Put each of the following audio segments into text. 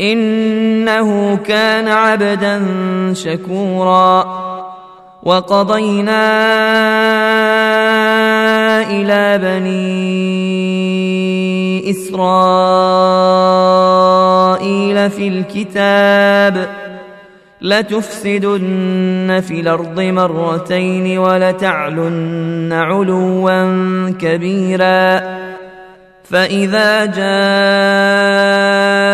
إنه كان عبدا شكورا. وقضينا إلى بني إسرائيل في الكتاب. لتفسدن في الأرض مرتين ولتعلن علوا كبيرا. فإذا جاء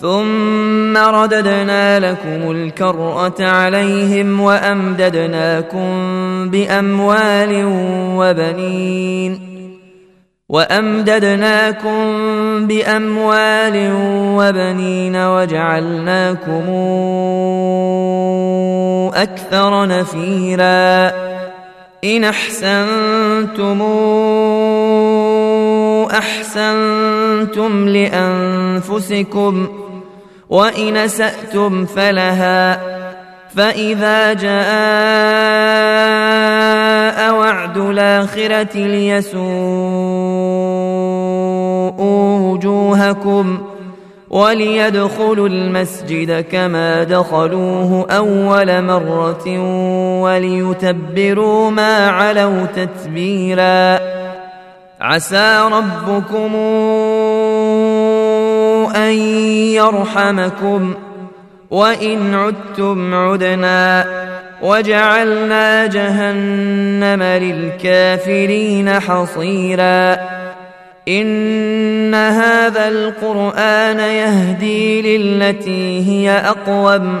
ثم رددنا لكم الكرة عليهم وأمددناكم بأموال وبنين وأمددناكم بأموال وبنين وجعلناكم أكثر نفيرا إن أحسنتم أحسنتم لأنفسكم وإن اساتم فلها فإذا جاء وعد الآخرة ليسوءوا وجوهكم وليدخلوا المسجد كما دخلوه أول مرة وليتبروا ما علوا تتبيرا. عسى ربكم أن يرحمكم وإن عدتم عدنا وجعلنا جهنم للكافرين حصيرا إن هذا القرآن يهدي للتي هي أقوم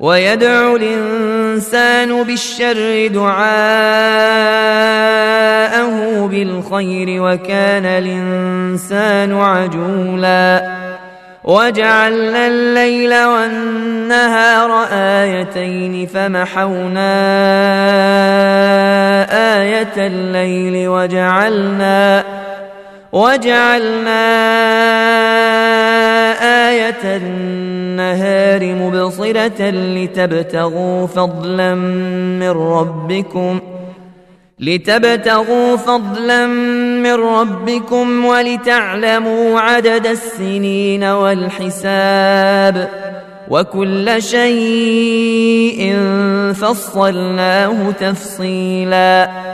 ويدعو الإنسان بالشر دعاءه بالخير وكان الإنسان عجولا. وجعلنا الليل والنهار آيتين فمحونا آية الليل وجعلنا وجعلنا آية النهار مبصرة لتبتغوا فضلا من ربكم لتبتغوا فضلا من ربكم ولتعلموا عدد السنين والحساب وكل شيء فصلناه تفصيلا.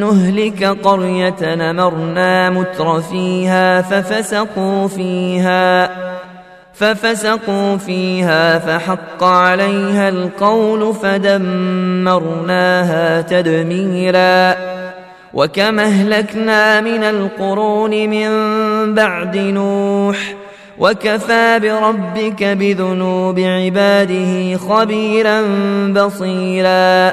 نهلك قرية نمرنا متر فيها ففسقوا فيها ففسقوا فيها فحق عليها القول فدمرناها تدميرا. وكما اهلكنا من القرون من بعد نوح وكفى بربك بذنوب عباده خبيرا بصيرا.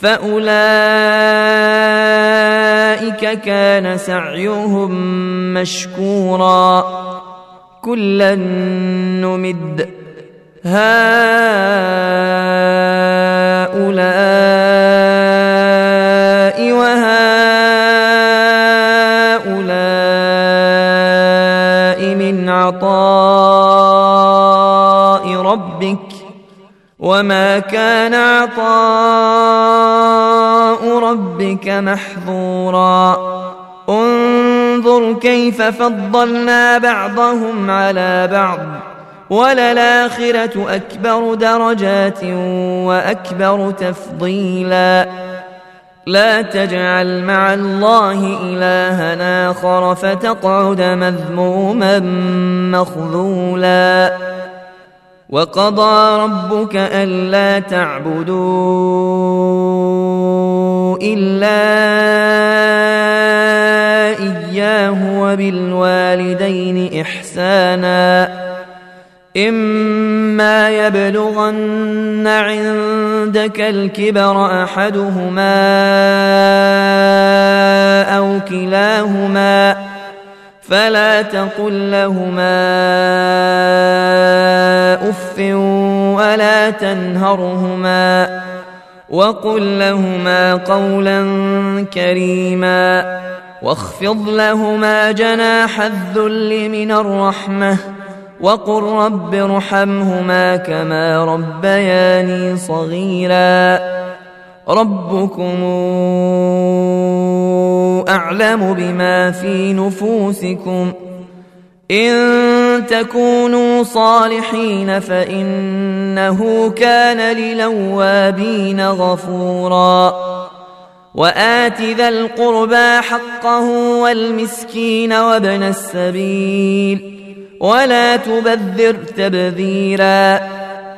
فاولئك كان سعيهم مشكورا كلا نمد هؤلاء وهؤلاء من عطاء ربك وما كان عطاء ربك محظورا انظر كيف فضلنا بعضهم على بعض وللاخره اكبر درجات واكبر تفضيلا لا تجعل مع الله الها اخر فتقعد مذموما مخذولا وقضى ربك ألا تعبدوا إلا إياه وبالوالدين إحسانا. إما يبلغن عندك الكبر أحدهما أو كلاهما فلا تقل لهما أف ولا تنهرهما وقل لهما قولا كريما واخفض لهما جناح الذل من الرحمة وقل رب ارحمهما كما ربياني صغيرا ربكم أعلم بما في نفوسكم. إن تكونوا صالحين فإنه كان للوابين غفورا. وآت ذا القربى حقه والمسكين وابن السبيل. ولا تبذر تبذيرا.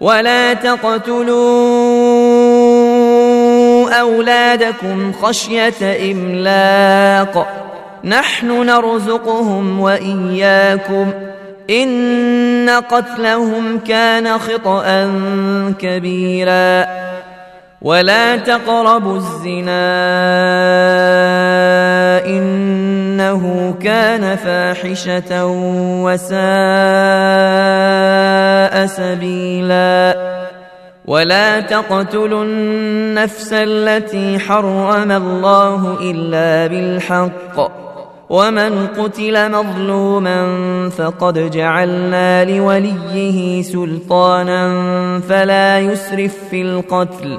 ولا تقتلوا اولادكم خشيه املاق نحن نرزقهم واياكم ان قتلهم كان خطا كبيرا ولا تقربوا الزنا إنه كان فاحشة وساء سبيلا. ولا تقتلوا النفس التي حرم الله إلا بالحق. ومن قتل مظلوما فقد جعلنا لوليه سلطانا فلا يسرف في القتل.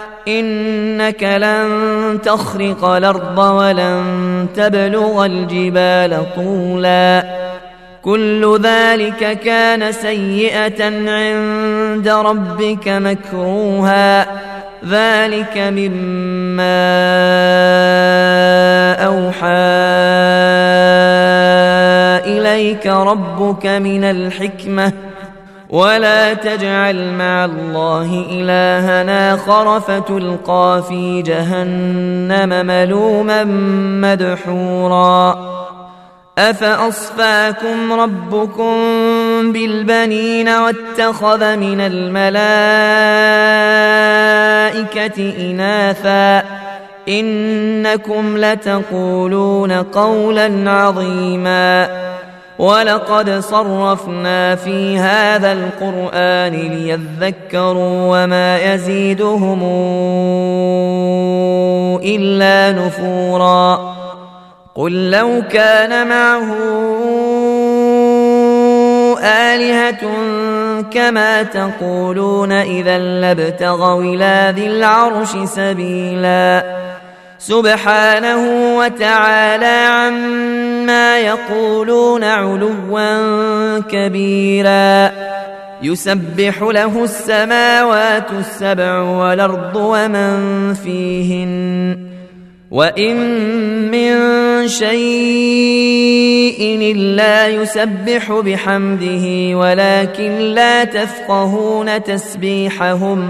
إنك لن تخرق الأرض ولن تبلغ الجبال طولا. كل ذلك كان سيئة عند ربك مكروها. ذلك مما أوحى إليك ربك من الحكمة. ولا تجعل مع الله الها آخر فتلقى في جهنم ملوما مدحورا. أفأصفاكم ربكم بالبنين واتخذ من الملائكة إناثا؟ إنكم لتقولون قولا عظيما. ولقد صرفنا في هذا القرآن ليذكروا وما يزيدهم إلا نفورا. قل لو كان معه آلهة كما تقولون إذا لابتغوا إلى ذي العرش سبيلا. سبحانه وتعالى عما يقولون علوا كبيرا. يسبح له السماوات السبع والأرض ومن فيهن. وإن من شيء إلا يسبح بحمده ولكن لا تفقهون تسبيحهم.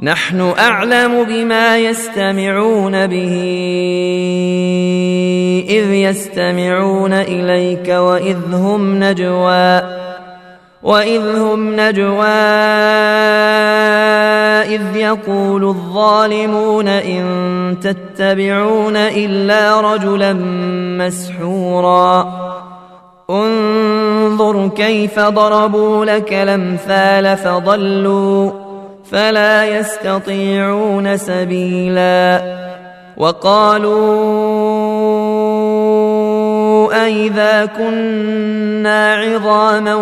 نحن أعلم بما يستمعون به إذ يستمعون إليك وإذ هم نجوى وإذ هم نجوى إذ يقول الظالمون إن تتبعون إلا رجلا مسحورا. انظر كيف ضربوا لك الأمثال فضلوا. فلا يستطيعون سبيلا. وقالوا أئذا كنا عظاما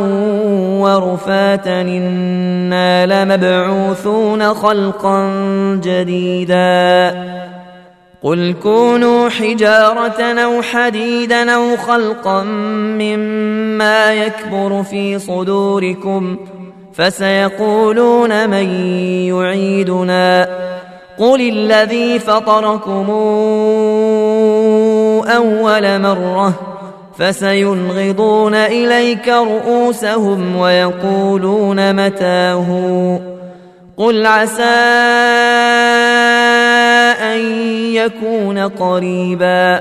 ورفاتا إنا لمبعوثون خلقا جديدا. قل كونوا حجارة أو حديدا أو خلقا مما يكبر في صدوركم ۖ فسيقولون من يعيدنا قل الذي فطركم أول مرة فسينغضون إليك رؤوسهم ويقولون متاه قل عسى أن يكون قريبا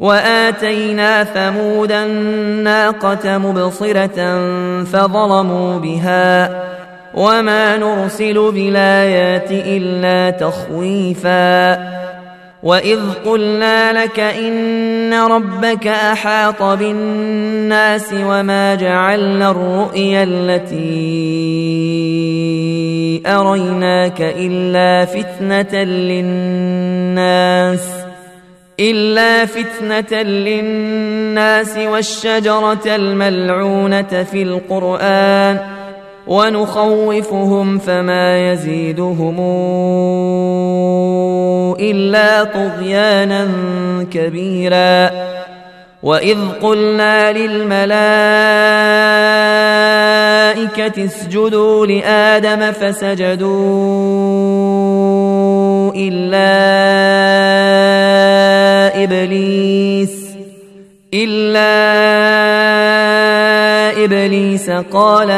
وآتينا ثمود الناقة مبصرة فظلموا بها وما نرسل بالآيات إلا تخويفاً وإذ قلنا لك إن ربك أحاط بالناس وما جعلنا الرؤيا التي أريناك إلا فتنة للناس إلا فتنة للناس والشجرة الملعونة في القرآن ونخوفهم فما يزيدهم إلا طغيانا كبيرا وإذ قلنا للملائكة اسجدوا لآدم فسجدوا إلا إبليس إلا إبليس قال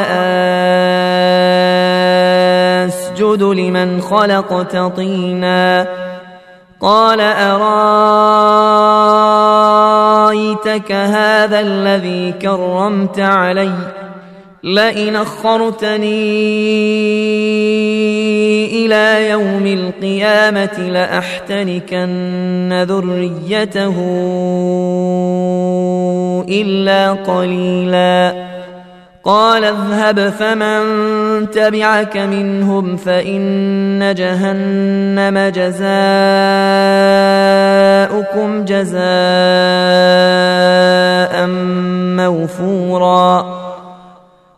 أسجد لمن خلقت طينا. قال أرأيتك هذا الذي كرمت علي؟ لئن أخرتني إلى يوم القيامة لاحتنكن ذريته إلا قليلا. قال اذهب فمن تبعك منهم فإن جهنم جزاؤكم جزاء موفورا.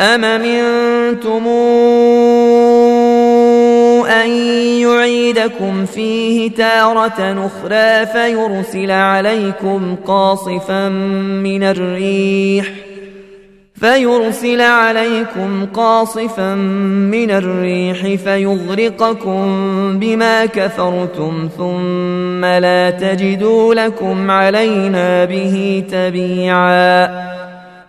أم منتم أن يعيدكم فيه تارة أخرى فيرسل عليكم قاصفا من الريح ۖ فيرسل عليكم قاصفا من الريح فيغرقكم بما كفرتم ثم لا تجدوا لكم علينا به تبيعا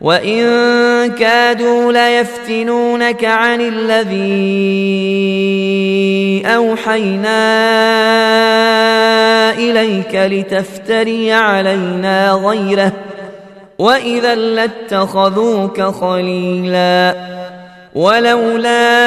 وان كادوا ليفتنونك عن الذي اوحينا اليك لتفتري علينا غيره واذا لاتخذوك خليلا ولولا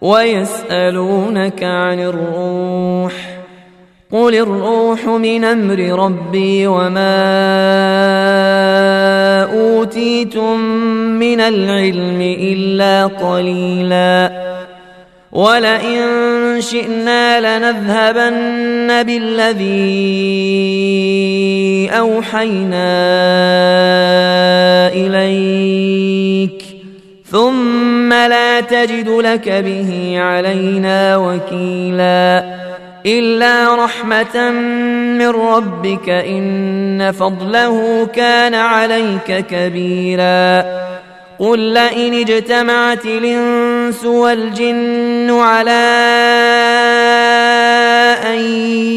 ويسألونك عن الروح قل الروح من أمر ربي وما أوتيتم من العلم إلا قليلا ولئن شئنا لنذهبن بالذي أوحينا إليك ثم لا تجد لك به علينا وكيلا إلا رحمة من ربك إن فضله كان عليك كبيرا قل لئن اجتمعت الإنس والجن على أن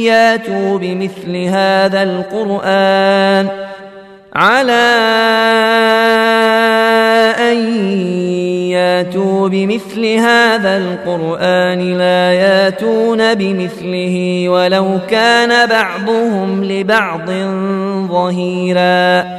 ياتوا بمثل هذا القرآن على أن ياتوا بمثل هذا القرآن لا ياتون بمثله ولو كان بعضهم لبعض ظهيرا.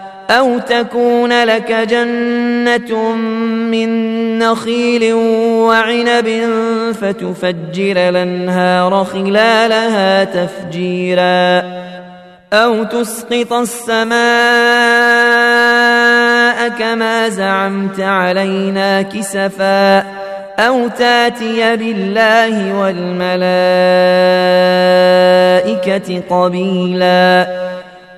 أو تكون لك جنة من نخيل وعنب فتفجر الأنهار خلالها تفجيرا أو تسقط السماء كما زعمت علينا كسفا أو تاتي بالله والملائكة قبيلا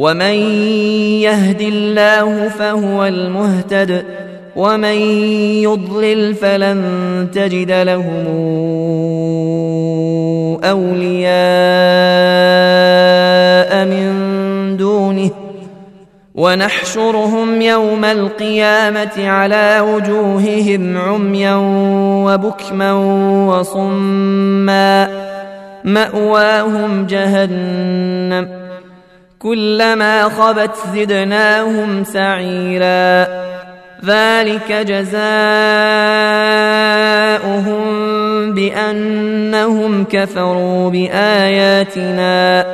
ومن يهد الله فهو المهتد ومن يضلل فلن تجد لهم أولياء من دونه. ونحشرهم يوم القيامة على وجوههم عميا وبكما وصما مأواهم جهنم. كلما خبت زدناهم سعيرا. ذلك جزاؤهم بأنهم كفروا بآياتنا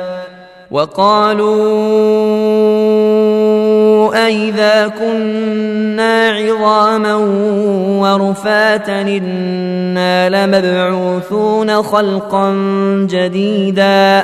وقالوا أئذا كنا عظاما ورفاتا إنا لمبعوثون خلقا جديدا.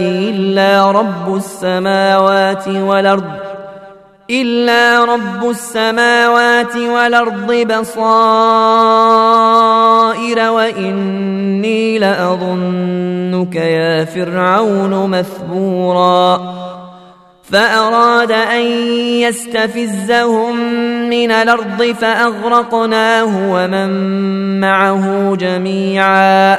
إلا رب السماوات والأرض إلا رب السماوات والأرض بصائر وإني لأظنك يا فرعون مثبورا. فأراد أن يستفزهم من الأرض فأغرقناه ومن معه جميعا.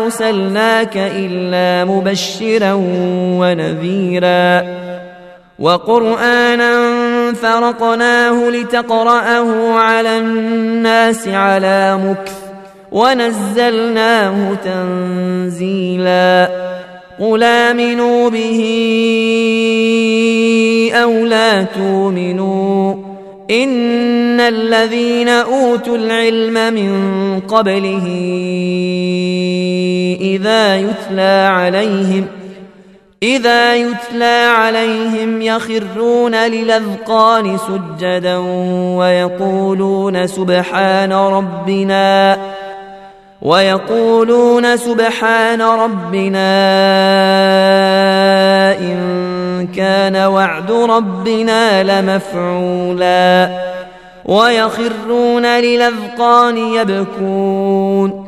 أرسلناك إلا مبشرا ونذيرا. وقرآنا فرقناه لتقرأه على الناس على مكث ونزلناه تنزيلا. قل آمنوا به أو لا تؤمنوا. إن الذين أوتوا العلم من قبله إذا يتلى عليهم إذا يتلى عليهم يخرون للأذقان سجدا ويقولون سبحان ربنا ويقولون سبحان ربنا إن كان وعد ربنا لمفعولا ويخرون للأذقان يبكون.